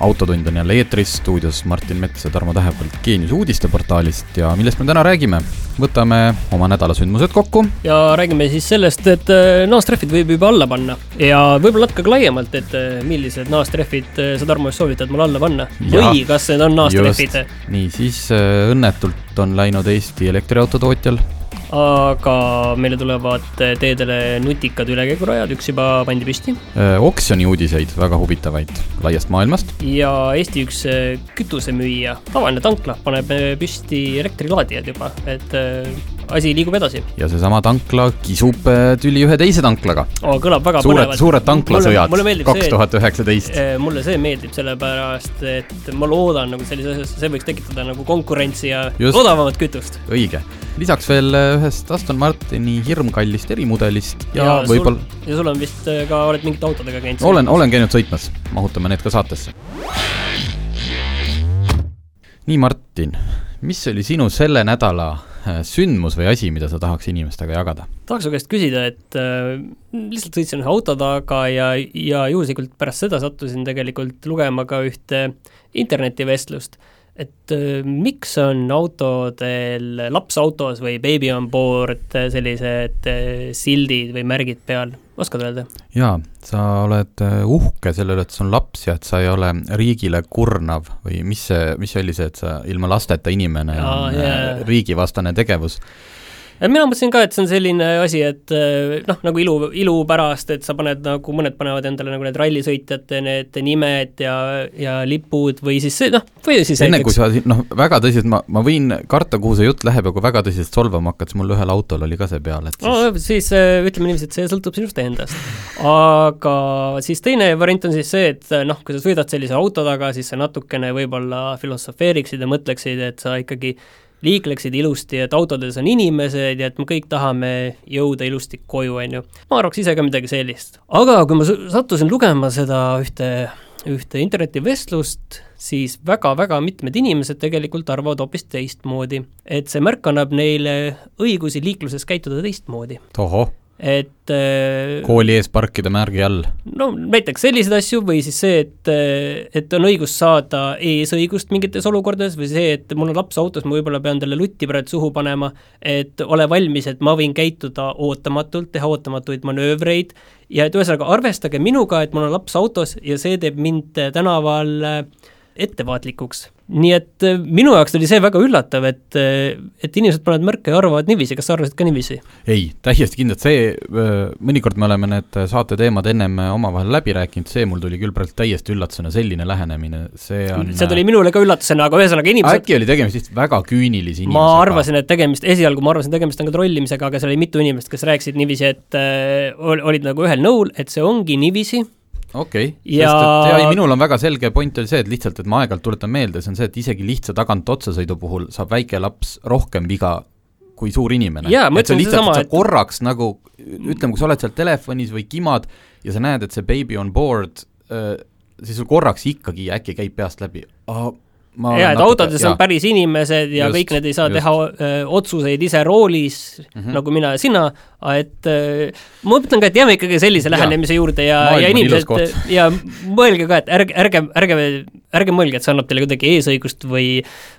Autotund on jälle eetris, stuudios Martin Mets ja Tarmo Tähepõld Geenius uudisteportaalist ja millest me täna räägime? võtame oma nädalasündmused kokku. ja räägime siis sellest, et äh, naastrehvid võib juba alla panna ja võib-olla natuke laiemalt, et äh, millised naastrehvid äh, sa, Tarmo, soovitad mul alla panna ja, või kas need on naastrehvid? nii, siis õnnetult on läinud Eesti elektriauto tootjal aga meile tulevad teedele nutikad ülekäigurajad, üks juba pandi püsti. Oksjoni uudiseid, väga huvitavaid laiast maailmast. Ja Eesti üks äh, kütusemüüja, tavaline tankla, paneb äh, püsti elektrilaadijad juba, et asi liigub edasi. ja seesama tankla kisub tüli ühe teise tanklaga oh,. kõlab väga suured, põnevalt. suured tanklasõjad kaks tuhat üheksateist. mulle see meeldib sellepärast, et ma loodan nagu sellises asjas, see võiks tekitada nagu konkurentsi ja Just. odavamat kütust. õige lisaks veel äh, ühest Aston Martini hirmkallist erimudelist ja, ja võib-olla. ja sul on vist äh, ka, oled mingite autodega käinud? olen, olen käinud sõitmas, mahutame need ka saatesse. nii, Martin, mis oli sinu selle nädala äh, sündmus või asi, mida sa tahaks inimestega jagada? tahaks su käest küsida, et äh, lihtsalt sõitsin ühe auto taga ja, ja juhuslikult pärast seda sattusin tegelikult lugema ka ühte internetivestlust et äh, miks on autodel laps autos või baby on board sellised äh, sildid või märgid peal, oskad öelda? jaa, sa oled äh, uhke selle üle, et sul on laps ja et sa ei ole riigile kurnav või mis see, mis see oli see, et sa ilma lasteta inimene ja, on yeah. riigivastane tegevus mina mõtlesin ka, et see on selline asi, et eh, noh, nagu ilu, ilu pärast, et sa paned nagu, mõned panevad endale nagu need rallisõitjate need nimed ja, ja lipud või siis noh, või siis enne kui sa noh, väga tõsiselt, ma, ma võin karta, kuhu see jutt läheb ja kui väga tõsiselt solvama hakkad, siis mul ühel autol oli ka see peal, et siis no, siis eh, ütleme niiviisi, et see sõltub sinust endast. aga siis teine variant on siis see, et noh, kui sa sõidad sellise auto taga, siis sa natukene võib-olla filosofeeriksid ja mõtleksid, et sa ikkagi liikleksid ilusti, et autodes on inimesed ja et me kõik tahame jõuda ilusti koju, on ju. ma arvaks ise ka midagi sellist. aga kui ma sattusin lugema seda ühte, ühte internetivestlust, siis väga-väga mitmed inimesed tegelikult arvavad hoopis teistmoodi. et see märk annab neile õigusi liikluses käituda teistmoodi. tohoh et äh, kooli ees parkida märgi all? no näiteks selliseid asju või siis see, et, äh, et on õigus saada eesõigust mingites olukordades või see, et mul on laps autos, ma võib-olla pean talle lutti praegu suhu panema, et ole valmis, et ma võin käituda ootamatult, teha ootamatuid manöövreid ja et ühesõnaga arvestage minuga, et mul on laps autos ja see teeb mind tänaval äh, ettevaatlikuks. Nii et äh, minu jaoks oli see väga üllatav, et, äh, et inimesed panevad märke ja arvavad niiviisi, kas sa arvasid ka niiviisi? ei, täiesti kindlalt, see, äh, mõnikord me oleme need saate teemad ennem omavahel läbi rääkinud, see mul tuli küll praegu täiesti üllatusena, selline lähenemine, see on see tuli minule ka üllatusena, aga ühesõnaga inimesed äkki oli tegemist lihtsalt väga küünilise inimesega? ma arvasin, et tegemist, esialgu ma arvasin, tegemist on ka trollimisega, aga seal oli mitu inimest, kes rääkisid niiviisi, et äh, olid nagu ühel nõul, et see ongi niiviisi okei okay., ja... sest et ja ei, minul on väga selge point oli see, et lihtsalt, et ma aeg-ajalt tuletan meelde, see on see, et isegi lihtsa tagant otsasõidu puhul saab väike laps rohkem viga kui suur inimene. et see lihtsalt, et sa et... korraks nagu, ütleme, kui sa oled seal telefonis või kimad ja sa näed, et see baby on board äh,, siis sul korraks ikkagi äkki käib peast läbi, jaa, et autodes on päris inimesed ja just, kõik need ei saa just. teha öö, otsuseid ise roolis mm, -hmm. nagu mina ja sina, et öö, ma mõtlen ka, et jääme ikkagi sellise lähenemise juurde ja, ja inimesed ja mõelge ka, et ärge, ärge, ärge, ärge mõelge, et see annab teile kuidagi eesõigust või,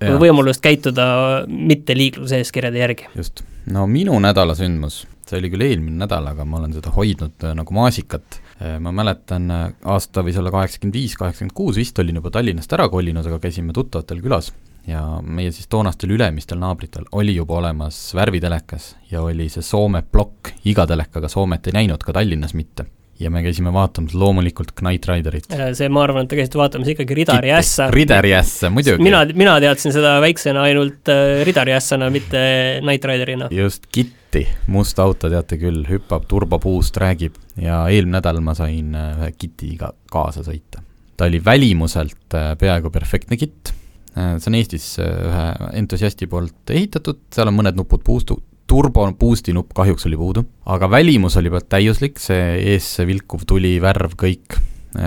või võimalust käituda mitte liikluseeskirjade järgi. just, no minu nädala sündmus, see oli küll eelmine nädal, aga ma olen seda hoidnud äh, nagu maasikat ma mäletan, äh, aasta võis olla kaheksakümmend viis, kaheksakümmend kuus vist, olin juba Tallinnast ära kolinud, aga käisime tuttavatel külas ja meie siis toonastel ülemistel naabritel oli juba olemas värvitelekas ja oli see Soome plokk, iga telekaga Soomet ei näinud, ka Tallinnas mitte ja me käisime vaatamas loomulikult Knight Riderit. see, ma arvan, et te käisite vaatamas ikkagi Ridari ässa. Ridari ässa, muidugi. mina, mina teadsin seda väiksena ainult äh, Ridari ässana, mitte Knight Riderina. just, Kitti, must auto, teate küll, hüppab turbopuust, räägib. Ja eelmine nädal ma sain äh, ühe Kitiga kaasa sõita. ta oli välimuselt äh, peaaegu perfektne kitt, see on Eestis ühe entusiasti poolt ehitatud, seal on mõned nupud puustu, turbo boost'i nupp kahjuks oli puudu, aga välimus oli täiuslik, see ees see vilkuv tuli, värv, kõik,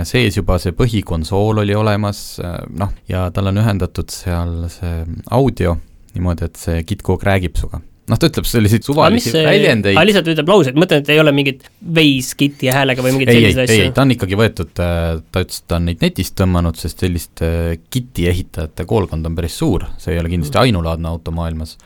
sees juba see põhikonsool oli olemas, noh, ja tal on ühendatud seal see audio niimoodi, et see KitKook räägib sinuga noh, ta ütleb selliseid suvalisi väljendeid. lihtsalt ütleb lauseid, mõtlen, et ei ole mingit veis kiti häälega või mingeid selliseid asju? ei, ta on ikkagi võetud, ta ütles, et ta on neid netist tõmmanud, sest sellist kiti ehitajate koolkond on päris suur, see ei ole kindlasti mm. ainulaadne auto maailmas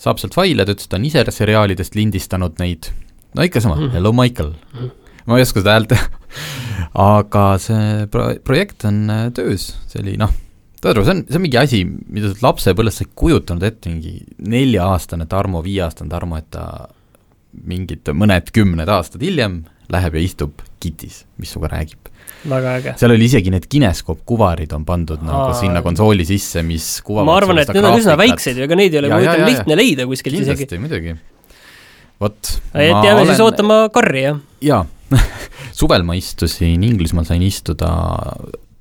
saab sealt faile, ta ütles, et ta on ise seriaalidest lindistanud neid, no ikka sama mm, -hmm. Hello Michael mm. -hmm. ma ei oska seda häält teha aga see pro-, projekt on äh, töös, see oli noh, aru, see on, see on mingi asi, mida sa lapsepõlves sa ei kujutanud ette, mingi nelja-aastane Tarmo, viieaastane Tarmo, et ta mingid mõned kümned aastad hiljem läheb ja istub kitis, mis sinuga räägib väga äge. seal oli isegi need kineskoopkuvarid on pandud Aa. nagu sinna konsooli sisse, mis kuvavad ma arvan, et need on üsna väiksed ju, ega neid ei ole muidu lihtne leida kuskilt isegi. kindlasti, muidugi. vot. et jääme olen... siis ootama karri, jah? jaa suvel ma istusin, Inglismaal sain istuda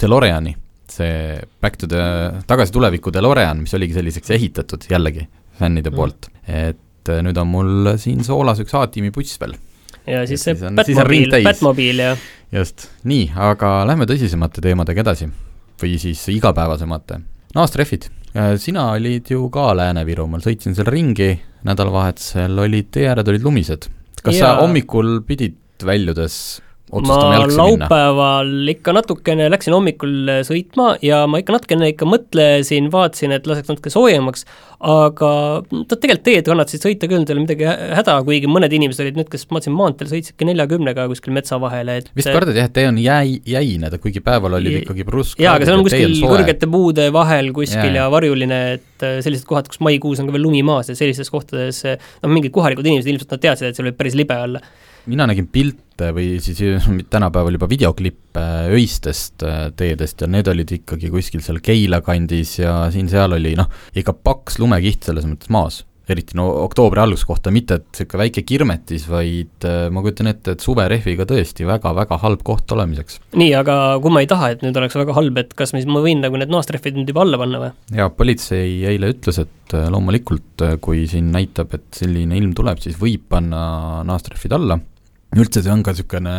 DeLoreani, see Back to the, Tagasi tuleviku DeLorean, mis oligi selliseks ehitatud jällegi fännide mm. poolt, et äh, nüüd on mul siin soolas üks A-tiimi buss veel. Ja siis see Batmobiil, Batmobiil ja just, nii, aga lähme tõsisemate teemadega edasi. Või siis igapäevasemate. naastrehvid, äh, sina olid ju ka Lääne-Virumaal, sõitsin seal ringi, nädalavahetusel olid, tee ääred olid lumised. kas ja. sa hommikul pidid väljudes ma laupäeval ikka natukene läksin hommikul sõitma ja ma ikka natukene ikka mõtlesin, vaatasin, et laseks natuke soojemaks, aga tegelikult teed kannatasid sõita küll, ei ole midagi häda, kuigi mõned inimesed olid need, kes ma vaatasin maanteel, sõitsidki neljakümnega kuskil metsa vahele, et vist kardad jah, et tee on jäi, jäine, kuigi päeval oli ikkagi prusk jaa, aga see on kuskil kõrgete puude vahel kuskil ja, ja varjuline, et äh, sellised kohad, kus maikuus on ka veel lumi maas ja sellistes kohtades noh, mingid kohalikud inimesed ilmselt nad teadsid, et seal võib päris libe olla mina nägin pilte või siis tänapäeval juba videoklippe öistest äh, teedest ja need olid ikkagi kuskil seal Keila kandis ja siin-seal oli noh, ikka paks lumekiht selles mõttes maas eriti no oktoobri alguse kohta, mitte et niisugune väike kirmetis, vaid äh, ma kujutan ette, et suverehviga tõesti väga-väga halb koht olemiseks. nii, aga kui ma ei taha, et nüüd oleks väga halb, et kas ma siis, ma võin nagu need naastrehvid nüüd juba alla panna või? jaa, politsei eile ütles, et äh, loomulikult, kui siin näitab, et selline ilm tuleb, siis võib panna naastrehvid alla üldse see on ka niisugune,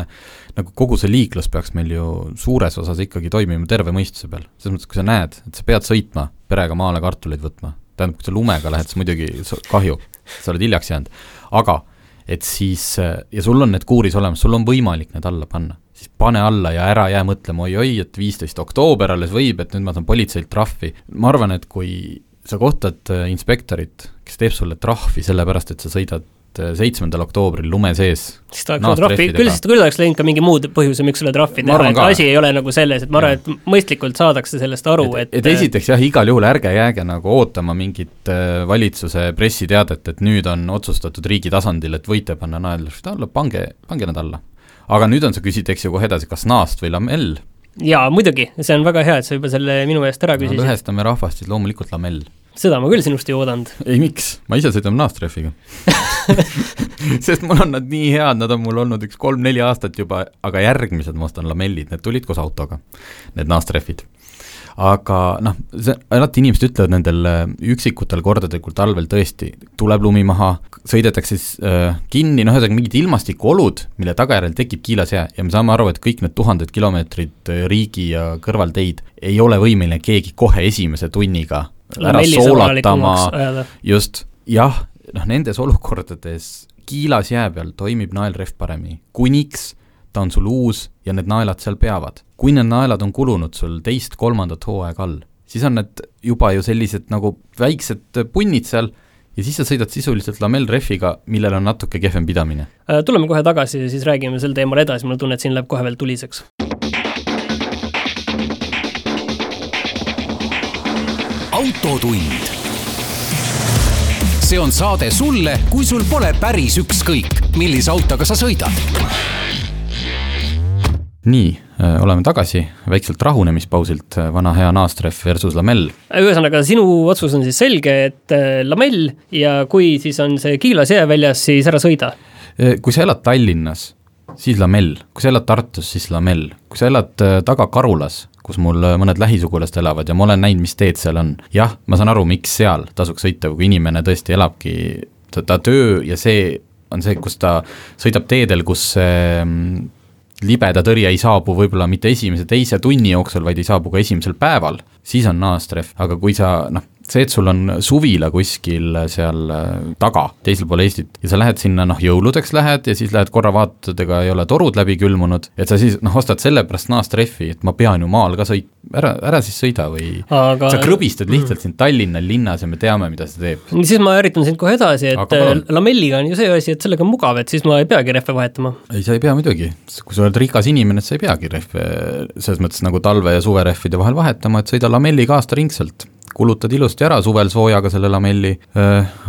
nagu kogu see liiklus peaks meil ju suures osas ikkagi toimima terve mõistuse peal. selles mõttes, kui sa näed, et sa pead sõitma perega maale kartuleid võtma, tähendab, kui sa lumega lähed, siis muidugi kahju, sa oled hiljaks jäänud, aga et siis, ja sul on need kuuris olemas, sul on võimalik need alla panna, siis pane alla ja ära jää mõtlema oi-oi, et viisteist oktoober alles võib, et nüüd ma saan politseilt trahvi. ma arvan, et kui sa kohtad äh, inspektorit, kes teeb sulle trahvi sellepärast, et sa sõidad et äh, seitsmendal oktoobril lume sees siis ta oleks trahvi, küll küll oleks läinud ka mingi muud põhjuse, miks sulle trahvi teha, et asi ei ole nagu selles, et ma arvan, et mõistlikult saadakse sellest aru, et et, et esiteks jah, igal juhul ärge jääge nagu ootama mingit äh, valitsuse pressiteadet, et nüüd on otsustatud riigi tasandil, et võite panna naelrahvid alla, pange, pange nad alla. aga nüüd on, sa küsid, eks ju, kohe edasi, kas naast või lamell? Jaa, muidugi, see on väga hea, et sa juba selle minu eest ära küsisid no,. lõhestame rahvast, siis loomulikult lamell seda ma küll sinust ei oodanud. ei, miks, ma ise sõidan naastrehviga sest mul on nad nii head, nad on mul olnud üks kolm-neli aastat juba, aga järgmised ma ostan lamellid, need tulid koos autoga, need naastrehvid. Aga noh, see, alati inimesed ütlevad nendel äh, üksikutel kordadel, kui talvel tõesti tuleb lumi maha, sõidetakse siis äh, kinni, noh, ühesõnaga mingid ilmastikuolud, mille tagajärjel tekib kiilas jää. Ja me saame aru, et kõik need tuhanded kilomeetrid äh, riigi ja kõrvalteid ei ole võimeline keegi kohe esimese tunniga ära soolatama, just, jah, noh nendes olukordades kiilas jää peal toimib naelrehv paremini, kuniks ta on sul uus ja need naelad seal peavad. kui need naelad on kulunud sul teist-kolmandat hooaega all, siis on need juba ju sellised nagu väiksed punnid seal ja siis sa sõidad sisuliselt lamellrehviga, millel on natuke kehvem pidamine. Äh, tuleme kohe tagasi ja siis räägime sel teemal edasi, mul on tunne, et siin läheb kohe veel tuliseks autotund. see on saade sulle, kui sul pole päris ükskõik, millise autoga sa sõidad. Nii, äh, oleme tagasi väikselt rahunemispausilt, äh, vana hea naastrehv versus lamell. ühesõnaga, sinu otsus on siis selge, et äh, lamell ja kui siis on see kiilas jää väljas, siis ära sõida. kui sa elad Tallinnas, siis lamell, kui sa elad Tartus, siis lamell, kui sa elad taga Karulas, kus mul mõned lähisugulased elavad ja ma olen näinud, mis teed seal on. jah, ma saan aru, miks seal tasuks sõita, kui inimene tõesti elabki, ta, ta töö ja see on see, kus ta sõidab teedel, kus see libeda tõrje ei saabu võib-olla mitte esimese-teise tunni jooksul, vaid ei saabu ka esimesel päeval, siis on naastrehv, aga kui sa noh, see, et sul on suvila kuskil seal äh, taga, teisel pool Eestit, ja sa lähed sinna noh, jõuludeks lähed ja siis lähed korra vaatad, ega ei ole torud läbi külmunud, et sa siis noh, ostad sellepärast naastrehvi, et ma pean ju maal ka sõit-, ära, ära siis sõida või aga sa krõbistad lihtsalt mm. siin Tallinna linnas ja me teame, mida see teeb. siis ma ärritan sind kohe edasi, et äh, lamelliga on ju see asi, et sellega on mugav, et siis ma ei peagi rehve vahetama. ei, sa ei pea muidugi, kui sa oled rikas inimene, et sa ei peagi rehve selles mõttes nagu talve- ja suverehvide vahel vahetama, et sõida lamelliga aastaringselt kulutad ilusti ära suvel soojaga selle lamelli,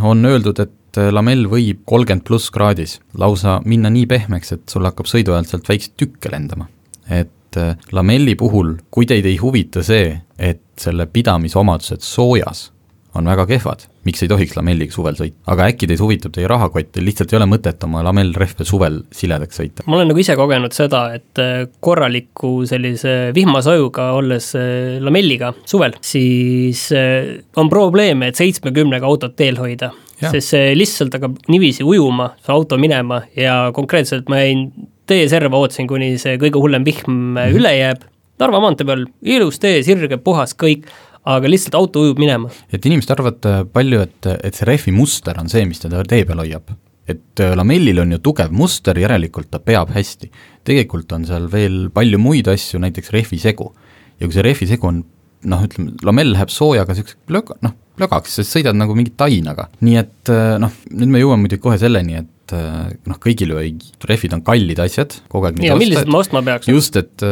on öeldud, et lamell võib kolmkümmend pluss kraadis lausa minna nii pehmeks, et sul hakkab sõidu ajal sealt väikseid tükke lendama. et lamelli puhul, kui teid ei huvita see, et selle pidamisomadused soojas on väga kehvad, miks ei tohiks lamelliga suvel sõita, aga äkki teid huvitab teie rahakott, teil lihtsalt ei ole mõtet oma lamellrehve suvel siledaks sõita? ma olen nagu ise kogenud seda, et äh, korraliku sellise vihmasajuga olles äh, lamelliga suvel, siis äh, on probleeme, et seitsmekümnega autot teel hoida. sest see lihtsalt hakkab niiviisi ujuma, see auto minema ja konkreetselt ma jäin tee serva, ootasin, kuni see kõige hullem vihm mm -hmm. üle jääb, Narva maantee peal ilus tee, sirge, puhas, kõik aga lihtsalt auto ujub minema. et inimesed arvavad äh, palju, et, et see rehvi muster on see, mis teda tee peal hoiab. et äh, lamellil on ju tugev muster, järelikult ta peab hästi. tegelikult on seal veel palju muid asju, näiteks rehvisegu. ja kui see rehvisegu on noh, ütleme, lamell läheb soojaga niisuguseks plöga-, noh, plögaks, sa sõidad nagu mingi tainaga. nii et äh, noh, nüüd me jõuame muidugi kohe selleni, et noh, kõigil ju ei, rehvid on kallid asjad, kogu aeg ja millised ma ostma peaks? just, et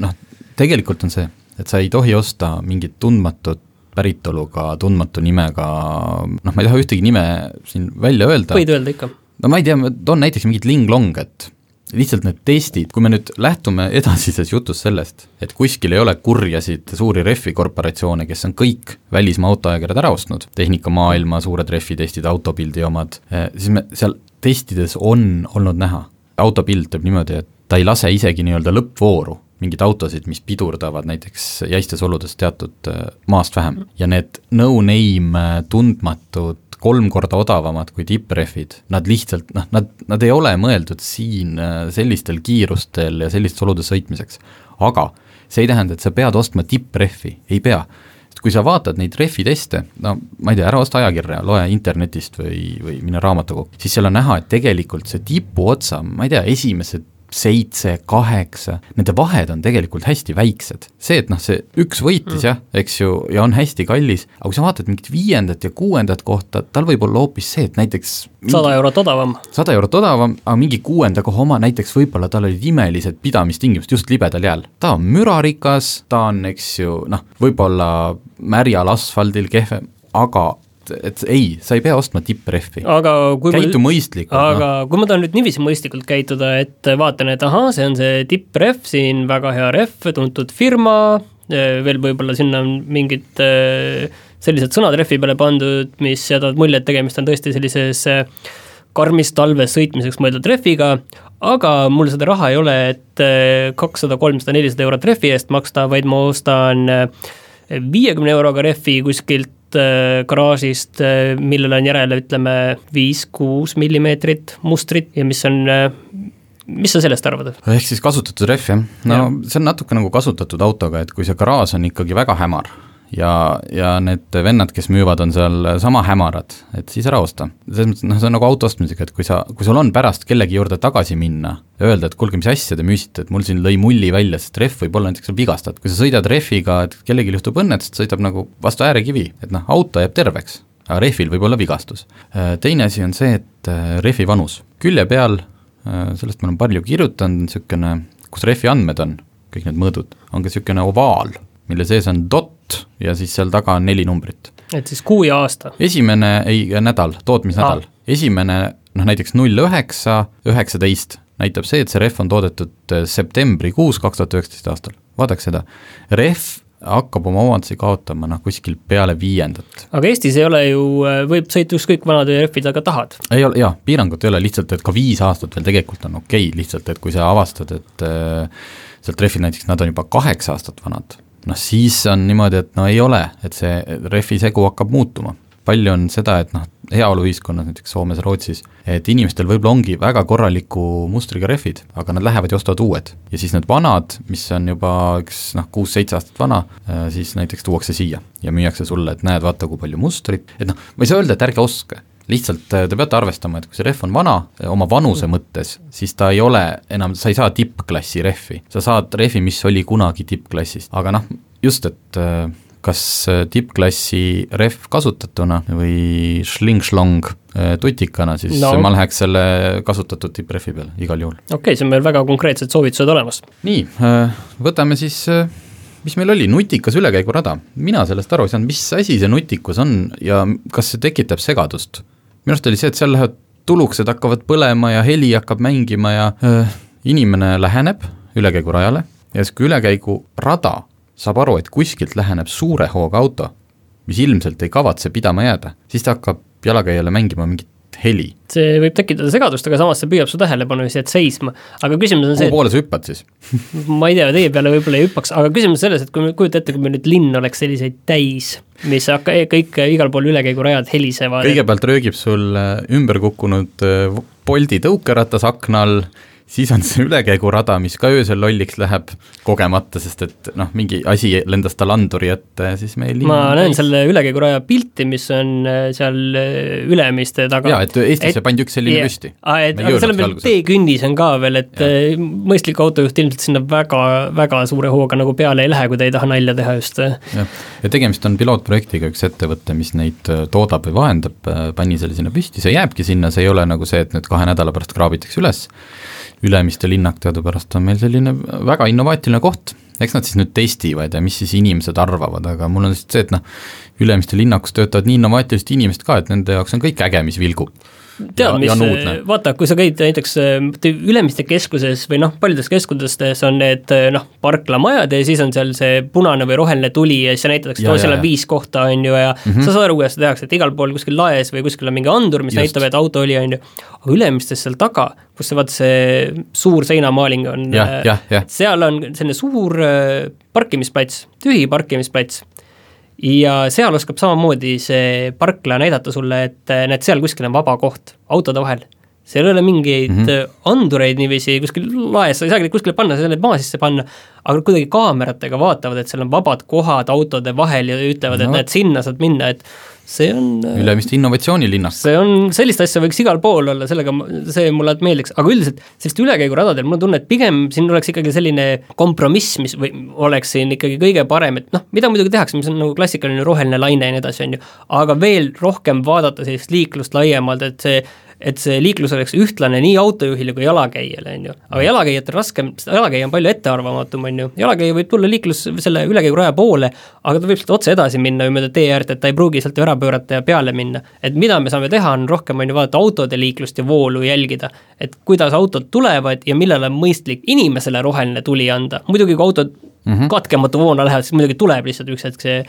noh, tegelikult on see et sa ei tohi osta mingit tundmatut päritoluga, tundmatu nimega, noh, ma ei taha ühtegi nime siin välja öelda. võid öelda ikka. no ma ei tea, toon näiteks mingit Ling-Long, et lihtsalt need testid, kui me nüüd lähtume edasises jutus sellest, et kuskil ei ole kurjasid suuri rehvikorporatsioone, kes on kõik välismaa autoajakirjad ära ostnud, Tehnikamaailma suured rehvitestid, Autopildi omad, eh, siis me seal testides on olnud näha, Autopild teeb niimoodi, et ta ei lase isegi nii-öelda lõppvooru mingeid autosid, mis pidurdavad näiteks jäistes oludes teatud äh, maast vähem ja need no-name äh, tundmatud kolm korda odavamad kui tipprehvid, nad lihtsalt noh, nad, nad ei ole mõeldud siin äh, sellistel kiirustel ja sellistes oludes sõitmiseks. aga see ei tähenda, et sa pead ostma tipprehvi, ei pea. kui sa vaatad neid rehviteste, no ma ei tea, ära osta ajakirja, loe internetist või, või mine raamatukokku, siis seal on näha, et tegelikult see tipuotsa, ma ei tea, esimesed seitse, kaheksa, nende vahed on tegelikult hästi väiksed. see, et noh, see üks võitis mm. jah, eks ju, ja on hästi kallis, aga kui sa vaatad mingit viiendat ja kuuendat kohta, tal võib olla hoopis see, et näiteks sada eurot odavam. sada eurot odavam, aga mingi kuuenda koha oma näiteks võib-olla tal olid imelised pidamistingimused just libedal jääl. ta on mürarikas, ta on, eks ju, noh, võib-olla märjal asfaldil kehvem, aga et, et ei, sa ei pea ostma tipprehvi. käitu ma, mõistlikult. aga no. kui ma tahan nüüd niiviisi mõistlikult käituda, et vaatan, et ahaa, see on see tipprehv siin, väga hea rehv, tuntud firma, veel võib-olla sinna on mingid sellised sõnad rehvi peale pandud, mis jätavad mulje, et tegemist on tõesti sellises karmis talves sõitmiseks mõeldud rehviga, aga mul seda raha ei ole, et kakssada, kolmsada, nelisada eurot rehvi eest maksta, vaid ma ostan viiekümne euroga rehvi kuskilt Äh, garaažist, äh, millele on järele, ütleme, viis-kuus millimeetrit mustrit ja mis on äh, mis sa sellest arvad? ehk siis kasutatud rehv, jah? no ja. see on natuke nagu kasutatud autoga, et kui see garaaž on ikkagi väga hämar, ja, ja need vennad, kes müüvad, on seal sama hämarad, et siis ära osta. selles mõttes, noh, see on nagu auto ostmisega, et kui sa, kui sul on pärast kellegi juurde tagasi minna ja öelda, et kuulge, mis asja te müüsite, et mul siin lõi mulli välja, sest rehv võib olla näiteks vigastad, kui sa sõidad rehviga, et kellelgi juhtub õnne, et sõidab nagu vastu äärekivi, et noh, auto jääb terveks, aga rehvil võib olla vigastus. Äh, teine asi on see, et äh, rehvi vanus, külje peal, äh, sellest ma olen palju kirjutanud, niisugune, kus rehvi andmed on, kõik need mõõdud, on ka niisugune ovaal mille sees on dot ja siis seal taga on neli numbrit. et siis kuu ja aasta? esimene, ei, nädal, tootmisnädal ah., esimene noh, näiteks null üheksa, üheksateist näitab see, et see rehv on toodetud äh, septembrikuus kaks tuhat üheksateist aastal, vaadake seda, rehv hakkab oma omandusi kaotama noh, kuskil peale viiendat. aga Eestis ei ole ju, äh, võib sõita ükskõik vanade rehvidega tahad? ei ole, jaa, piirangut ei ole, lihtsalt et ka viis aastat veel tegelikult on okei okay,, lihtsalt et kui sa avastad, et äh, sealt rehvid näiteks, nad on juba kaheksa aastat vanad noh siis on niimoodi, et no ei ole, et see rehvi segu hakkab muutuma. palju on seda, et noh, heaoluühiskonnas, näiteks Soomes, Rootsis, et inimestel võib-olla ongi väga korraliku mustriga rehvid, aga nad lähevad ja ostavad uued. ja siis need vanad, mis on juba üks noh, kuus-seitse aastat vana, siis näiteks tuuakse siia ja müüakse sulle, et näed, vaata, kui palju mustrit, et noh, ma ei saa öelda, et ärge ostke, lihtsalt te peate arvestama, et kui see rehv on vana, oma vanuse mõttes, siis ta ei ole enam, sa ei saa tippklassi rehvi, sa saad rehvi, mis oli kunagi tippklassist, aga noh, just, et kas tippklassi rehv kasutatuna või šling-šlong tutikana, siis no. ma läheks selle kasutatud tipprehvi peale igal juhul. okei okay,, see on meil väga konkreetsed soovitused olemas. nii, võtame siis mis meil oli, nutikas ülekäigurada, mina sellest aru ei saanud, mis asi see nutikus on ja kas see tekitab segadust? Minu arust oli see, et seal lähevad tuluksed hakkavad põlema ja heli hakkab mängima ja öö, inimene läheneb ülekäigurajale ja siis, kui ülekäigurada saab aru, et kuskilt läheneb suure hooga auto, mis ilmselt ei kavatse pidama jääda, siis ta hakkab jalakäijale mängima mingit heli. see võib tekitada segadust, aga samas see püüab su tähelepanu ja sa jääd seisma. aga küsimus on see kuhu poole sa hüppad siis ma ei tea, teie peale võib-olla ei hüppaks, aga küsimus selles, et kui me, kujuta ette, kui meil nüüd linn oleks selliseid täis, mis hakka-, kõik igal pool ülekäigurajad helisevad. kõigepealt röögib sul äh, ümber kukkunud Bolti äh, tõukeratas akna all, siis on see ülekäigurada, mis ka öösel lolliks läheb kogemata, sest et noh, mingi asi lendas tal anduri ette ja siis meil ma näen täis. selle ülekäiguraja pilti, mis on äh, seal äh, Ülemiste taga. jaa, et Eestisse et, pandi üks selline yeah. püsti. et aga seal on veel teekünnis on ka veel, et ja. Äh, mõistlik autojuht ilmselt sinna väga, väga suure hooga nagu peale ei lähe, kui ta ei taha nalja teha just. jah, ja tegemist on pilootprojektiga, üks ettevõte, mis neid toodab või vahendab, pani selle sinna püsti, see jääbki sinna, see ei ole nagu see, et nüüd kahe nädala pärast kraabitakse üles Ülemiste linnak teadupärast on meil selline väga innovaatiline koht, eks nad siis nüüd testivad ja mis siis inimesed arvavad, aga mul on lihtsalt see, et noh, Ülemiste linnakus töötavad nii innovaatilised inimesed ka, et nende jaoks on kõik äge, mis vilgub tead, mis, vaata, kui sa käid näiteks äh, Ülemiste keskuses või noh, paljudes keskustes on need äh, noh, parklamajad ja siis on seal see punane või roheline tuli ja siis näidatakse, et seal on viis kohta, on ju, ja mm -hmm. sa saad aru, kuidas seda tehakse, et igal pool kuskil laes või kuskil on mingi andur, mis Just. näitab, et auto oli, on ju, aga Ülemistes seal taga, kus see vaata see suur seinamaaling on, äh, seal on selline suur parkimisplats, tühi parkimisplats ja seal oskab samamoodi see parkla näidata sulle, et äh, näed, seal kuskil on vaba koht autode vahel. seal ei ole mingeid mm -hmm. andureid niiviisi kuskil laes, sa ei saagi neid kuskile panna, sa ei saa neid maa sisse panna, aga kuidagi kaameratega vaatavad, et seal on vabad kohad autode vahel ja ütlevad no., et näed, sinna saad minna, et see on äh, Ülemiste innovatsioonilinnak. see on, sellist asja võiks igal pool olla, sellega see mulle meeldiks, aga üldiselt sellist ülekäiguradadel mul on tunne, et pigem siin oleks ikkagi selline kompromiss, mis või oleks siin ikkagi kõige parem, et noh, mida muidugi tehakse, mis on nagu klassikaline roheline laine ja nii edasi, on ju, aga veel rohkem vaadata sellist liiklust laiemalt, et see et see liiklus oleks ühtlane nii autojuhile kui jalakäijale, on ju. aga jalakäijat on raskem, jalakäija on palju ettearvamatum, on ju, jalakäija võib tulla liiklus selle ülekäiguraja poole, aga ta võib sealt otse edasi minna või mööda tee äärt, et ta ei pruugi sealt ära pöörata ja peale minna. et mida me saame teha, on rohkem, on ju, vaadata autode liiklust ja voolu jälgida. et kuidas autod tulevad ja millal on mõistlik inimesele roheline tuli anda, muidugi kui autod mm -hmm. katkematu voona lähevad, siis muidugi tuleb lihtsalt üks hetk see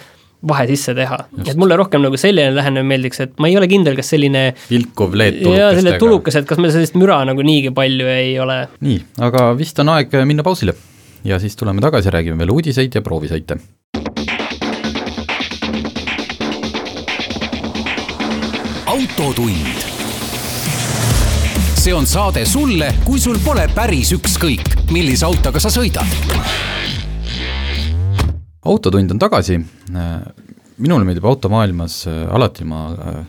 vahe sisse teha. et mulle rohkem nagu selline lähenemine meeldiks, et ma ei ole kindel, kas selline vilkuv leed tulukestega. jaa, selline tulukas, et kas meil sellist müra nagu niigi palju ei ole. nii, aga vist on aeg minna pausile ja siis tuleme tagasi, räägime veel uudiseid ja proovisõite. autotund. see on saade sulle, kui sul pole päris ükskõik, millise autoga sa sõidad autotund on tagasi, minule meeldib automaailmas äh, alati ma äh,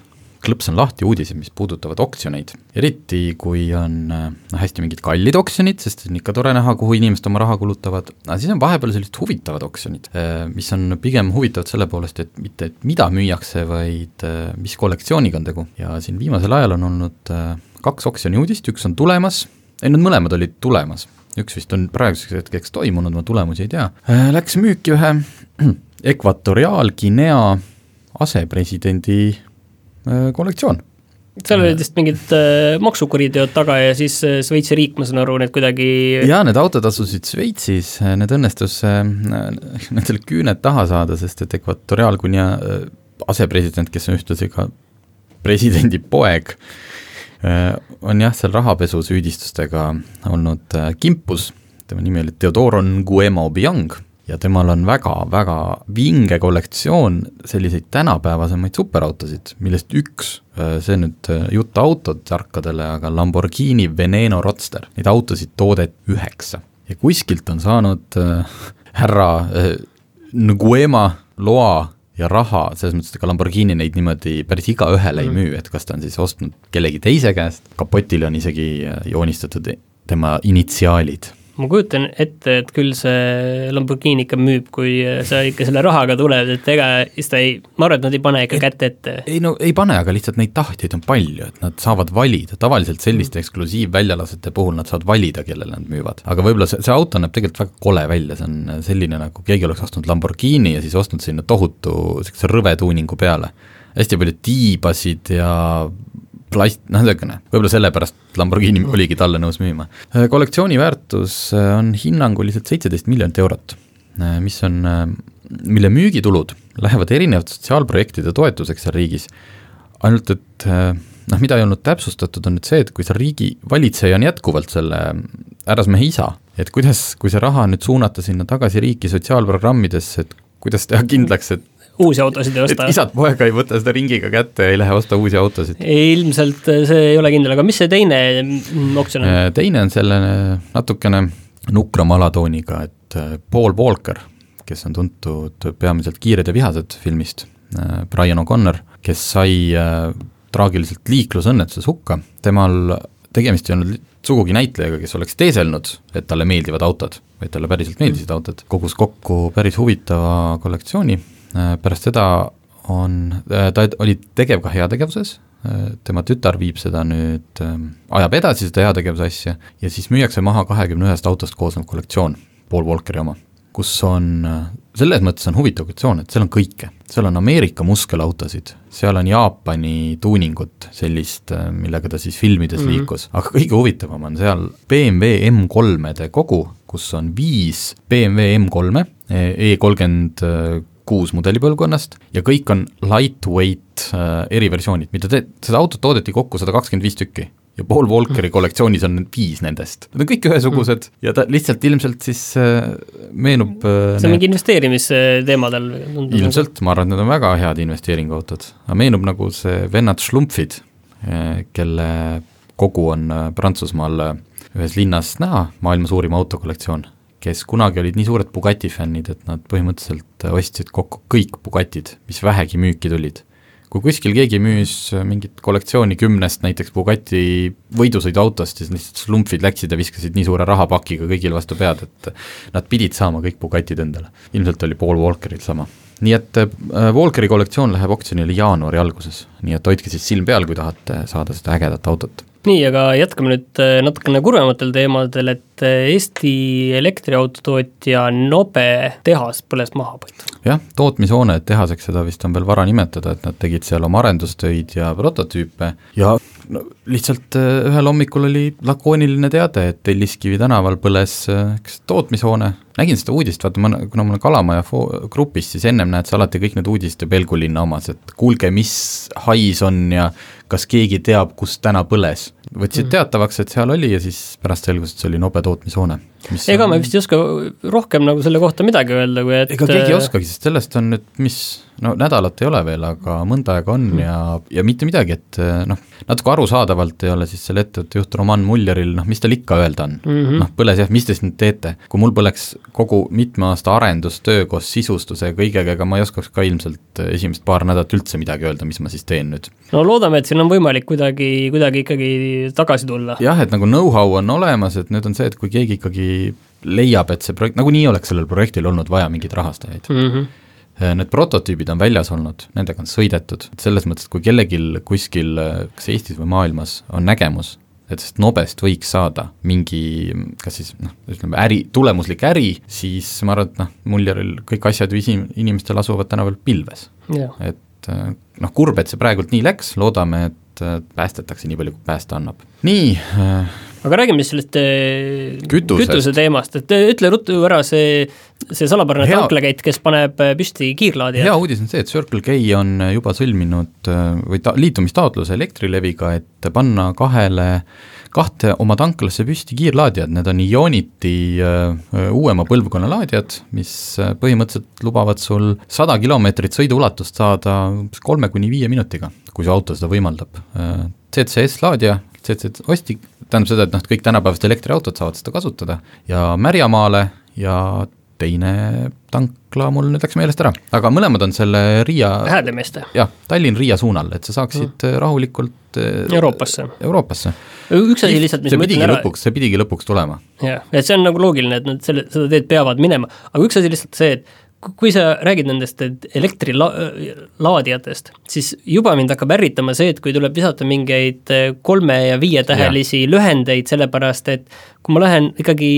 klõpsan lahti uudiseid, mis puudutavad oksjoneid, eriti kui on noh, hästi mingid kallid oksjonid, sest on ikka tore näha, kuhu inimesed oma raha kulutavad, aga siis on vahepeal sellised huvitavad oksjonid, mis on pigem huvitavad selle poolest, et mitte, et mida müüakse, vaid mis kollektsiooniga on tegu. ja siin viimasel ajal on olnud kaks oksjoni uudist, üks on tulemas, ei nad mõlemad olid tulemas, üks vist on praeguseks hetkeks toimunud, ma tulemusi ei tea, äh, läks müüki ühe Ekvatoriaalguinea asepresidendi äh, kollektsioon. seal olid vist mingid äh, maksukuriteod taga ja siis äh, Šveitsi riik, ma saan aru, need kuidagi jaa, need autod asusid Šveitsis, need õnnestus äh, nendele küüned taha saada, sest et Ekvatoriaalguinea äh, asepresident, kes on ühtlasi ka presidendi poeg äh,, Äh, on jah, seal rahapesusüüdistustega olnud äh, kimpus, tema nimi oli Theodoro Nguema Obiang ja temal on väga-väga vinge kollektsioon selliseid tänapäevasemaid superautosid, millest üks, äh, see nüüd äh, jutt autotarkadele, aga Lamborghini Veneno Roadster, neid autosid toodeti üheksa. Ja kuskilt on saanud äh, härra äh, Nguema loa ja raha, selles mõttes, et ega Lamborghini neid niimoodi päris igaühele mm. ei mhm. müü, et kas ta on siis ostnud kellegi teise käest, kapotile on isegi joonistatud tema initsiaalid ma kujutan ette, et küll see Lamborghini ikka müüb, kui sa ikka selle rahaga tuled, et ega siis ta ei, ma arvan, et nad ei pane ikka kätt ette. ei no ei pane, aga lihtsalt neid tahtjaid on palju, et nad saavad valida, tavaliselt selliste eksklusiivväljalasete puhul nad saavad valida, kellele nad müüvad. aga võib-olla see, see auto näeb tegelikult väga kole välja, see on selline, nagu keegi oleks ostnud Lamborghini ja siis ostnud sinna tohutu niisuguse rõve tuuningu peale hästi palju tiibasid ja plast, noh niisugune, võib-olla sellepärast Lamborghini oligi talle nõus müüma. Äh, kollektsiooni väärtus äh, on hinnanguliselt seitseteist miljonit eurot, äh, mis on, mille müügitulud lähevad erinevate sotsiaalprojektide toetuseks seal riigis, ainult et noh, mida ei olnud täpsustatud, on nüüd see, et kui see riigi valitseja on jätkuvalt selle härrasmehe isa, et kuidas, kui see raha nüüd suunata sinna tagasi riiki sotsiaalprogrammidesse, et kuidas teha kindlaks, et uusi autosid ei osta. isad-poega ei võta seda ringiga kätte ja ei lähe osta uusi autosid. ilmselt see ei ole kindel, aga mis see teine oksjon on? Äh, teine on selline natukene nukrama alatooniga, et äh, Paul Walker, kes on tuntud peamiselt Kiired ja vihased filmist, äh, Brian O'Connor, kes sai traagiliselt liiklusõnnetuses hukka, temal tegemist ei olnud sugugi näitlejaga, kes oleks teeselnud, et talle meeldivad autod, vaid talle päriselt meeldisid autod, kogus kokku päris huvitava kollektsiooni Äh, pärast seda on, äh, ta oli tegev ka heategevuses, äh, tema tütar viib seda nüüd, ähm, ajab edasi seda heategevuse asja ja siis müüakse maha kahekümne ühest autost koosnev kollektsioon, Paul Walkeri oma, kus on, selles mõttes on huvitav kollektsioon, et seal on kõike. seal on Ameerika muskelautosid, seal on Jaapani tuuningut, sellist, millega ta siis filmides mm -hmm. liikus, aga kõige huvitavam on seal BMW M3-de kogu, kus on viis BMW M3-e, E kolmkümmend kuus mudelipõlvkonnast ja kõik on lightweight äh, eriversioonid, mida te, seda autot toodeti kokku sada kakskümmend viis tükki ja Paul Walkeri kollektsioonis on viis nendest. Need on kõik ühesugused ja ta lihtsalt ilmselt siis äh, meenub äh, see on mingi investeerimisteemadel? ilmselt, ma arvan, et need on väga head investeeringuautod, aga meenub nagu see vennad Schlumpfid äh,, kelle kogu on Prantsusmaal ühes linnas näha, maailma suurim autokollektsioon kes kunagi olid nii suured Bugatti fännid, et nad põhimõtteliselt ostsid kokku kõik Bugatid, mis vähegi müüki tulid. kui kuskil keegi müüs mingit kollektsiooni kümnest näiteks Bugatti võidusõiduautost, siis lihtsalt slumpid läksid ja viskasid nii suure rahapakiga kõigile vastu pead, et nad pidid saama kõik Bugatid endale. ilmselt oli Paul Walkeril sama nii et äh, Walkeri kollektsioon läheb oksjonile jaanuari alguses, nii et hoidke siis silm peal, kui tahate saada seda ägedat autot nii, aga jätkame nüüd äh, natukene kurvematel teemadel, et äh, Eesti elektriautotootja Nobe tehas põles maha põhimõtteliselt. jah, tootmishoone tehaseks, seda vist on veel vara nimetada, et nad tegid seal oma arendustöid ja prototüüpe ja no lihtsalt äh, ühel hommikul oli lakooniline teade, et Telliskivi tänaval põles üks tootmishoone, nägin seda uudist, vaata ma, kuna ma olen Kalamaja grupis, siis ennem näed sa alati kõik need uudised ja Pelgulinna omas, et kuulge, mis hais on ja kas keegi teab, kus täna põles. võtsid mm. teatavaks, et seal oli ja siis pärast selgus, et see oli Nobe tootmishoone. ega on... me vist ei oska rohkem nagu selle kohta midagi öelda, kui et ega keegi ei oskagi, sest sellest on nüüd mis, no nädalat ei ole veel, aga mõnda aega on mm. ja, ja mitte midagi, et noh, natuke arusaadavalt ei ole siis selle ettevõtte juht Roman Mulleril, noh, mis tal ikka öelda on mm -hmm., noh, põles jah, mis te siis nüüd teete, kui mul põleks kogu mitme aasta arendustöö koos sisustuse ja kõigega, ega ma ei oskaks ka ilmselt esimest paar nädalat üldse midagi öelda, mis ma siis teen nüüd. no loodame, et siin on võimalik kuidagi, kuidagi ikkagi tagasi tulla. jah, et nagu know-how on olemas, et nüüd on see, et kui keegi ikkagi leiab, et see projekt, nagunii oleks sellel projektil olnud vaja mingeid rahastajaid mm. -hmm Need prototüübid on väljas olnud, nendega on sõidetud, et selles mõttes, et kui kellelgi kuskil, kas Eestis või maailmas, on nägemus, et sellest nobest võiks saada mingi kas siis noh, ütleme äri, tulemuslik äri, siis ma arvan, et noh, Mulleril kõik asjad ju isi-, inimestel asuvad tänapäeval pilves. et et noh, kurb, et see praegult nii läks, loodame, et äh, päästetakse nii palju, kui päästa annab. nii äh,. aga räägime siis sellest äh, Kütusest. kütuse teemast, et äh, ütle ruttu ära see, see salapärane tanklakäit, kes paneb äh, püsti kiirlaadija. hea uudis on see, et Circle K on juba sõlminud äh, või ta-, liitumistaotluse Elektrileviga, et panna kahele, kahte oma tanklasse püsti kiirlaadijad, need on Ionity äh, uuema põlvkonna laadijad, mis äh, põhimõtteliselt lubavad sul sada kilomeetrit sõiduulatust saada kolme kuni viie minutiga, kui su auto seda võimaldab. Äh, CCS laadija, CCS ostik, tähendab seda, et noh, kõik tänapäevased elektriautod saavad seda kasutada ja Märjamaale ja teine tankla mul nüüd läks meelest ära, aga mõlemad on selle Riia Häädemeeste jah, Tallinn-Riia suunal, et sa saaksid mm. rahulikult äh, Euroopasse. Euroopasse. üks asi lihtsalt, mis see pidigi ära, lõpuks, see pidigi lõpuks tulema. jah, et see on nagu loogiline, et nad selle, seda teed peavad minema, aga üks asi lihtsalt see, et kui sa räägid nendest elektrilaadijatest, siis juba mind hakkab ärritama see, et kui tuleb visata mingeid eh, kolme- ja viietähelisi lühendeid, sellepärast et kui ma lähen ikkagi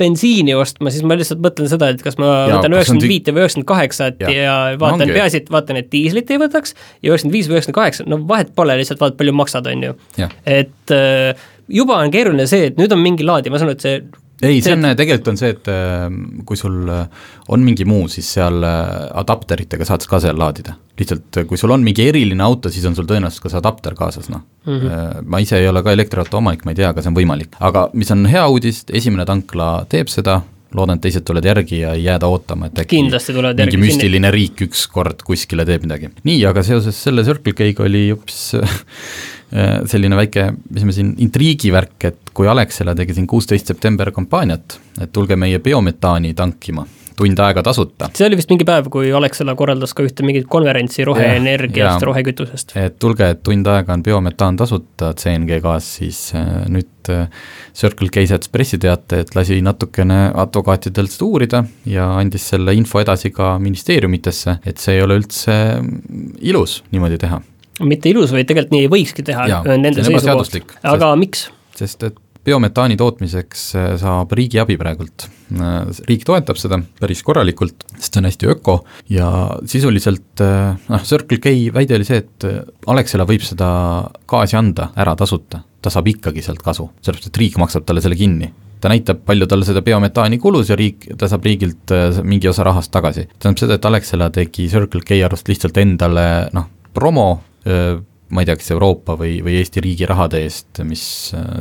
bensiini ostma, siis ma lihtsalt mõtlen seda, et kas ma Jaa, võtan üheksakümmend viite või üheksakümmend kaheksat ja No vaatan ongi. peaasi, et vaatan, et diislit ei võtaks ja üheksakümmend viis või üheksakümmend kaheksa, no vahet pole, lihtsalt vaata, palju maksad, on ju. Et äh, juba on keeruline see, et nüüd on mingi laadija, ma saan aru, et see ei, see on, tegelikult on see, et äh, kui sul äh, on mingi muu, siis seal äh, adapteritega saad ka seal laadida. lihtsalt kui sul on mingi eriline auto, siis on sul tõenäoliselt ka see adapter kaasas, noh mm. -hmm. ma ise ei ole ka elektriauto omanik, ma ei tea, aga see on võimalik. aga mis on hea uudis, esimene tankla teeb seda, loodan, et teised tulevad järgi ja ei jääda ootama, et äkki mingi järgi, müstiline riik ükskord kuskile teeb midagi. nii, aga seoses selle Circle K-ga oli hoopis selline väike, mis me siin, intriigivärk, et kui Alexela tegi siin kuusteist september kampaaniat, et tulge meie biometaani tankima, tund aega tasuta, see oli vist mingi päev, kui Alexela korraldas ka ühte mingit konverentsi roheenergiast, rohekütusest. et tulge, et tund aega on biometaan tasuta CNG gaas, siis äh, nüüd äh, Circle K saatis pressiteate, et lasi natukene advokaatidel seda uurida ja andis selle info edasi ka ministeeriumitesse, et see ei ole üldse mm, ilus niimoodi teha mitte ilus, vaid tegelikult nii ei võikski teha Jaa, nende seisukohast. aga miks? sest et biometaani tootmiseks äh, saab riigi abi praegult. riik toetab seda päris korralikult, sest see on hästi öko ja sisuliselt äh, noh, Circle K väide oli see, et äh, Alexela võib seda gaasi anda ära tasuta, ta saab ikkagi sealt kasu, sellepärast et riik maksab talle selle kinni ta näitab, palju tal seda biometaani kulus ja riik, ta saab riigilt äh, mingi osa rahast tagasi. tähendab seda, et Alexela tegi Circle K arust lihtsalt endale noh, promo, ma ei tea, kas Euroopa või, või Eesti riigi rahade eest, mis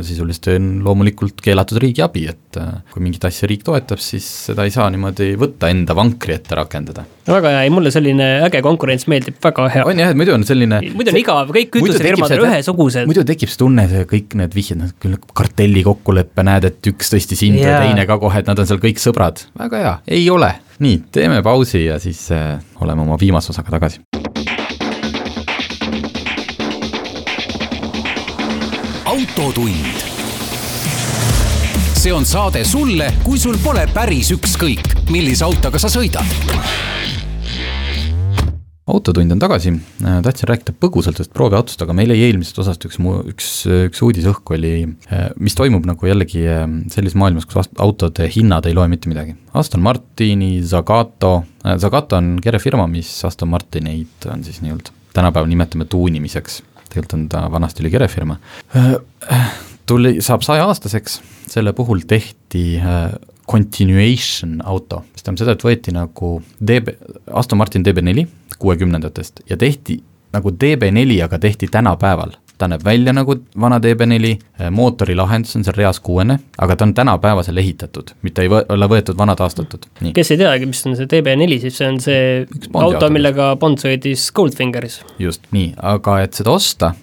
sisuliselt on loomulikult keelatud riigiabi, et kui mingit asja riik toetab, siis seda ei saa niimoodi võtta enda vankri ette rakendada. väga hea, ei mulle selline äge konkurents meeldib, väga hea. on jah, et muidu on selline muidu on igav, kõik kütusefirmad on ühesugused. muidu tekib see tunne, see kõik need vihjed, noh küll kartelli kokkulepe, näed, et üks tõstis hinda ja teine ka kohe, et nad on seal kõik sõbrad, väga hea, ei ole. nii, teeme pausi ja siis äh, oleme oma viimase osaga tagasi. Autotund. see on saade sulle, kui sul pole päris ükskõik, millise autoga sa sõidad. autotund on tagasi, tahtsin rääkida põgusalt ühest prooviautost, aga meil jäi eelmisest osast üks mu, üks, üks uudis õhku oli, mis toimub nagu jällegi sellises maailmas, kus autode hinnad ei loe mitte midagi. Aston Martini, Zagato, Zagato on kere firma, mis Aston Martineid on siis nii-öelda, tänapäeval nimetame tuunimiseks, tegelikult on ta vanasti oli kere firma. tuli, saab sajaaastaseks, selle puhul tehti äh, continuation auto, mis tähendab seda, et võeti nagu DB, Aston Martin DB4 kuuekümnendatest ja tehti nagu DB4, aga tehti tänapäeval. Ta näeb välja nagu vana DB4, mootorilahendus on seal reas kuuene, aga ta on tänapäevasel ehitatud, mitte ei võ-, ole võetud vana taastatud, kes ei teagi, mis on see DB4, siis see on see auto. millega Bond sõitis Goldfingeris. just nii, aga et seda osta,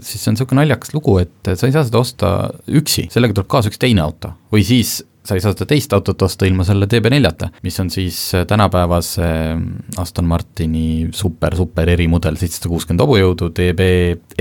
siis see on niisugune naljakas lugu, et sa ei saa seda osta üksi, sellega tuleb kaasa üks teine auto. Või siis sa ei saa seda teist autot osta ilma selle DB4-ta, mis on siis tänapäevase Aston Martini super, super erimudel, seitsesada kuuskümmend hobujõudu, DB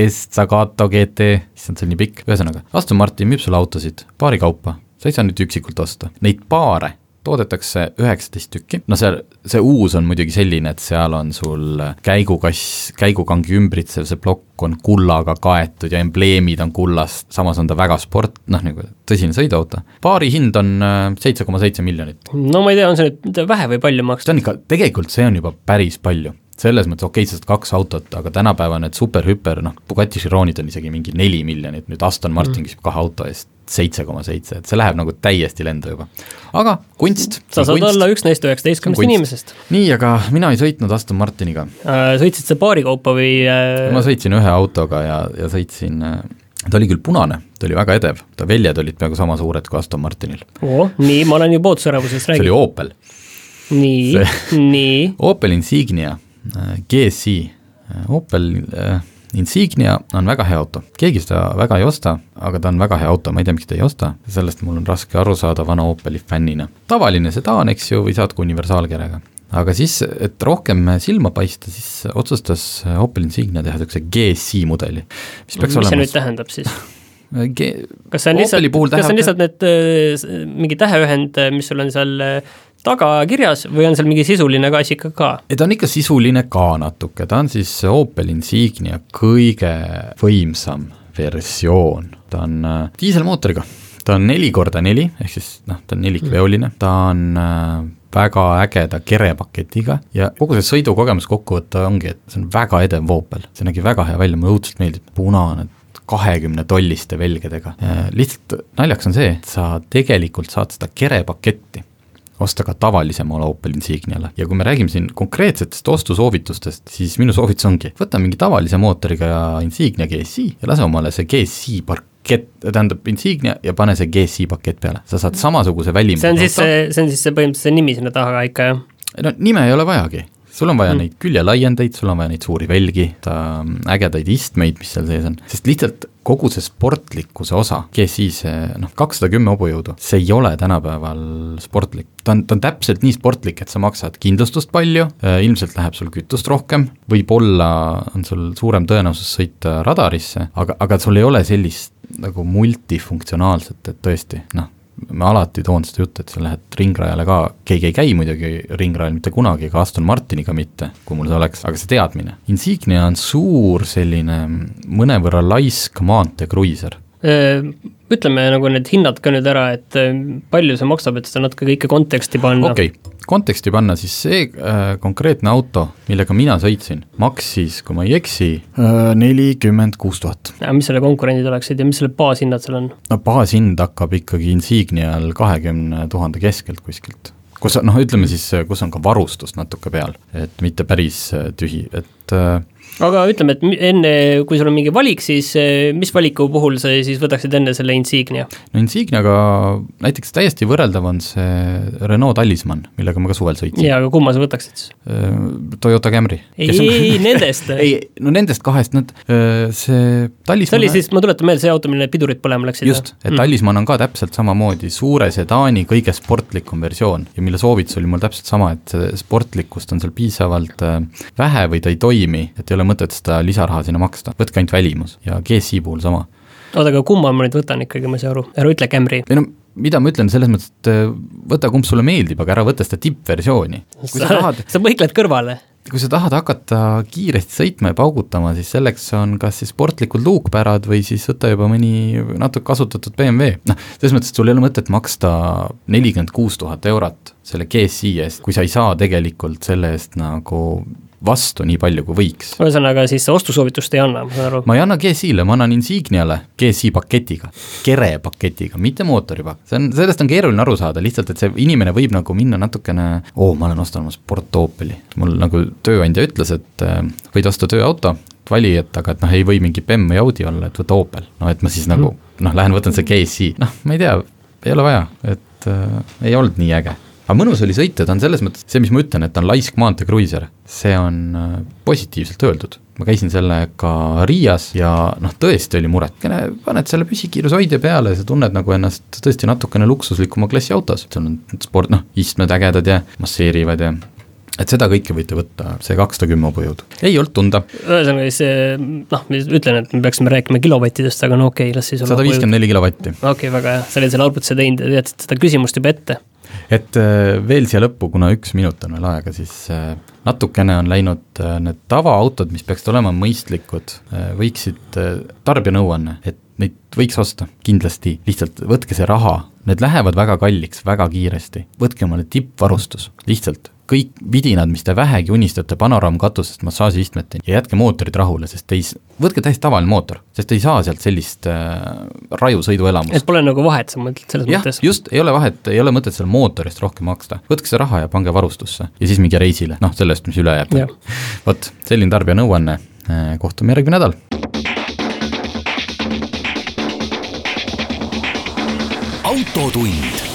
S Zagato GT, issand, see on nii pikk, ühesõnaga, Aston Martin müüb sulle autosid paari kaupa, sa ei saa nüüd üksikult osta, neid paare toodetakse üheksateist tükki, no seal, see uus on muidugi selline, et seal on sul käigukass, käigukangi ümbritsev see plokk on kullaga kaetud ja embleemid on kullast, samas on ta väga sport, noh nagu tõsine sõiduauto. paari hind on seitse koma seitse miljonit. no ma ei tea, on see nüüd vähe või palju maksta? see on ikka, tegelikult see on juba päris palju selles mõttes okei okay,, saad kaks autot, aga tänapäeva need super-hüper, noh, Bugatti Chironid on isegi mingi neli miljonit, nüüd Aston Martin küsib kahe auto eest seitse koma seitse, et see läheb nagu täiesti lendu juba. aga kunst. sa saad kunst. olla üks neist üheksateistkümnest inimesest. nii, aga mina ei sõitnud Aston Martiniga äh,. sõitsid sa paari kaupa või äh...? ma sõitsin ühe autoga ja, ja sõitsin äh, ta oli küll punane, ta oli väga edev, ta väljad olid peaaegu sama suured kui Aston Martinil. oo, nii, ma olen juba ootusärevusest rääginud. see oli Opel. nii, nii. Opel Insignia äh, GSI, äh, Opel äh, Insignia on väga hea auto, keegi seda väga ei osta, aga ta on väga hea auto, ma ei tea, miks ta ei osta, sellest mul on raske aru saada vana Opeli fännina. tavaline sedaan, eks ju, või saad ka universaalkerega. aga siis, et rohkem silma paista, siis otsustas Opel Insignia teha niisuguse GSI mudeli, mis peaks mis olema see nüüd tähendab siis G kas see on lihtsalt, kas see on lihtsalt need äh, mingi täheühend, mis sul on seal äh, taga kirjas või on seal mingi sisuline ka asi ikka ka? ta on ikka sisuline ka natuke, ta on siis Opel Insignia kõige võimsam versioon, ta on äh, diiselmootoriga, ta on neli korda neli, ehk siis noh, ta on nelikveoline, ta on äh, väga ägeda kerepaketiga ja kogu see sõidukogemus kokku võtta ongi, et see on väga edev Opel, see nägi väga hea välja, mulle õudselt meeldib, punane, kahekümne tolliste velgedega. Äh, lihtsalt naljakas on see, et sa tegelikult saad seda kerepaketti osta ka tavalisemale Opel Insigniale. ja kui me räägime siin konkreetsetest ostusoovitustest, siis minu soovitus ongi, võta mingi tavalise mootoriga Insignia GSI ja lase omale see GSI pakett, tähendab Insignia ja pane see GSI pakett peale, sa saad samasuguse välimuse see on siis see, see on siis see põhimõtteliselt see nimi sinna taha ikka, jah? no nime ei ole vajagi sul on vaja mm. neid küljelaiendeid, sul on vaja neid suuri velgi, ta ägedaid istmeid, mis seal sees on, sest lihtsalt kogu see sportlikkuse osa, GSI see noh, kakssada kümme hobujõudu, see ei ole tänapäeval sportlik. ta on, ta on täpselt nii sportlik, et sa maksad kindlustust palju, äh, ilmselt läheb sul kütust rohkem, võib-olla on sul suurem tõenäosus sõita radarisse, aga, aga sul ei ole sellist nagu multifunktsionaalset, et tõesti noh, ma alati toon seda juttu, et sa lähed ringrajale ka, keegi ei käi muidugi ringrajal mitte kunagi, ka Aston Martiniga mitte, kui mul see oleks, aga see teadmine. Insignia on suur selline mõnevõrra laisk maanteekruiiser ütleme nagu need hinnad ka nüüd ära, et palju see maksab, et seda natuke kõike konteksti panna. okei okay., konteksti panna, siis see äh, konkreetne auto, millega mina sõitsin, maksis, kui ma ei eksi, nelikümmend kuus tuhat. mis selle konkurendid oleksid ja mis selle baashinnad seal on? no baashind hakkab ikkagi Insignial kahekümne tuhande keskelt kuskilt kus noh, ütleme siis, kus on ka varustust natuke peal, et mitte päris tühi, et äh, aga ütleme, et enne, kui sul on mingi valik, siis eh, mis valiku puhul sa siis võtaksid enne selle Insignia? no Insigniaga näiteks täiesti võrreldav on see Renault Talisman, millega ma ka suvel sõitsin. jaa, aga kumma sa võtaksid siis? Äh, Toyota Camry. ei, ei, ei, nendest ei, no nendest kahest, nad, äh, see Talisman see oli siis, ma tuletan meelde, see auto, millele pidurid põlema läksid? just, et mm. Talisman on ka täpselt samamoodi suure sedaani kõige sportlikum versioon ja mille soovitus oli mul täpselt sama, et sportlikkust on seal piisavalt äh, vähe või ta ei toimi, et ei ole mõtet seda lisaraha sinna maksta, võtke ainult välimus ja GSI puhul sama. oota, aga kumma ma nüüd võtan ikkagi, ma ei saa aru, ära ütle Camry. ei no mida ma ütlen, selles mõttes, et äh, võta, kumb sulle meeldib, aga ära võta seda tippversiooni. sa, tahad... sa põikled kõrvale kui sa tahad hakata kiiresti sõitma ja paugutama, siis selleks on kas siis sportlikud luukpärad või siis võta juba mõni natuke kasutatud BMW, noh, selles mõttes, et sul ei ole mõtet maksta nelikümmend kuus tuhat eurot selle GSI eest, kui sa ei saa tegelikult selle eest nagu vastu nii palju, kui võiks. ühesõnaga siis ostusoovitust ei anna, ma saan aru? ma ei anna GSI-le, ma annan Insigniale GSI paketiga, kere paketiga, mitte mootoripakk. see on, sellest on keeruline aru saada, lihtsalt et see inimene võib nagu minna natukene, oo, ma olen ostnud sport Opeli. mul nagu tööandja ütles, et äh, võid osta tööauto, vali, et aga et noh, ei või mingi BEM või Audi olla, et võta Opel. no et ma siis nagu noh, lähen võtan see GSI, noh, ma ei tea, ei ole vaja, et äh, ei olnud nii äge aga mõnus oli sõita, ta on selles mõttes, see, mis ma ütlen, et ta on laisk maanteekruiiser, see on äh, positiivselt öeldud. ma käisin sellega Riias ja noh, tõesti oli muret, paned selle püsikiirushoidja peale ja sa tunned nagu ennast tõesti natukene luksuslikuma klassi autos, sul on sport, noh, istmed ägedad ja masseerivad ja et seda kõike võite võtta, see kakssada kümme hobujõudu, ei olnud tunda. ühesõnaga siis noh, ma ütlen, et me peaksime rääkima kilovattidest, aga no okei okay,, las siis sada viiskümmend neli kilovatti. okei okay,, väga hea, sa olid selle arvutuse teinud ja teadsid seda küsimust juba ette et äh, veel siia lõppu, kuna üks minut on veel aega, siis äh, natukene on läinud äh, need tavaautod, mis peaksid olema mõistlikud, võiksid, tarbijanõuanne, et neid võiks osta, kindlasti, lihtsalt võtke see raha, need lähevad väga kalliks väga kiiresti, võtke omale tippvarustus, lihtsalt kõik vidinad, mis te vähegi unistate panoraamkatusest massaažiistmeteni ja jätke mootorid rahule, sest te ei, võtke täiesti tavaline mootor, sest te ei saa sealt sellist äh, raju sõiduelamust. et pole nagu vahet, sa mõtled selles jah, mõttes? just, ei ole vahet, ei ole mõtet selle mootori eest rohkem maksta, võtke see raha ja pange varustusse ja siis minge reisile, noh sellest, mis üle jääb. vot, selline tarbija nõuanne, kohtume järgmine nädal. autotund.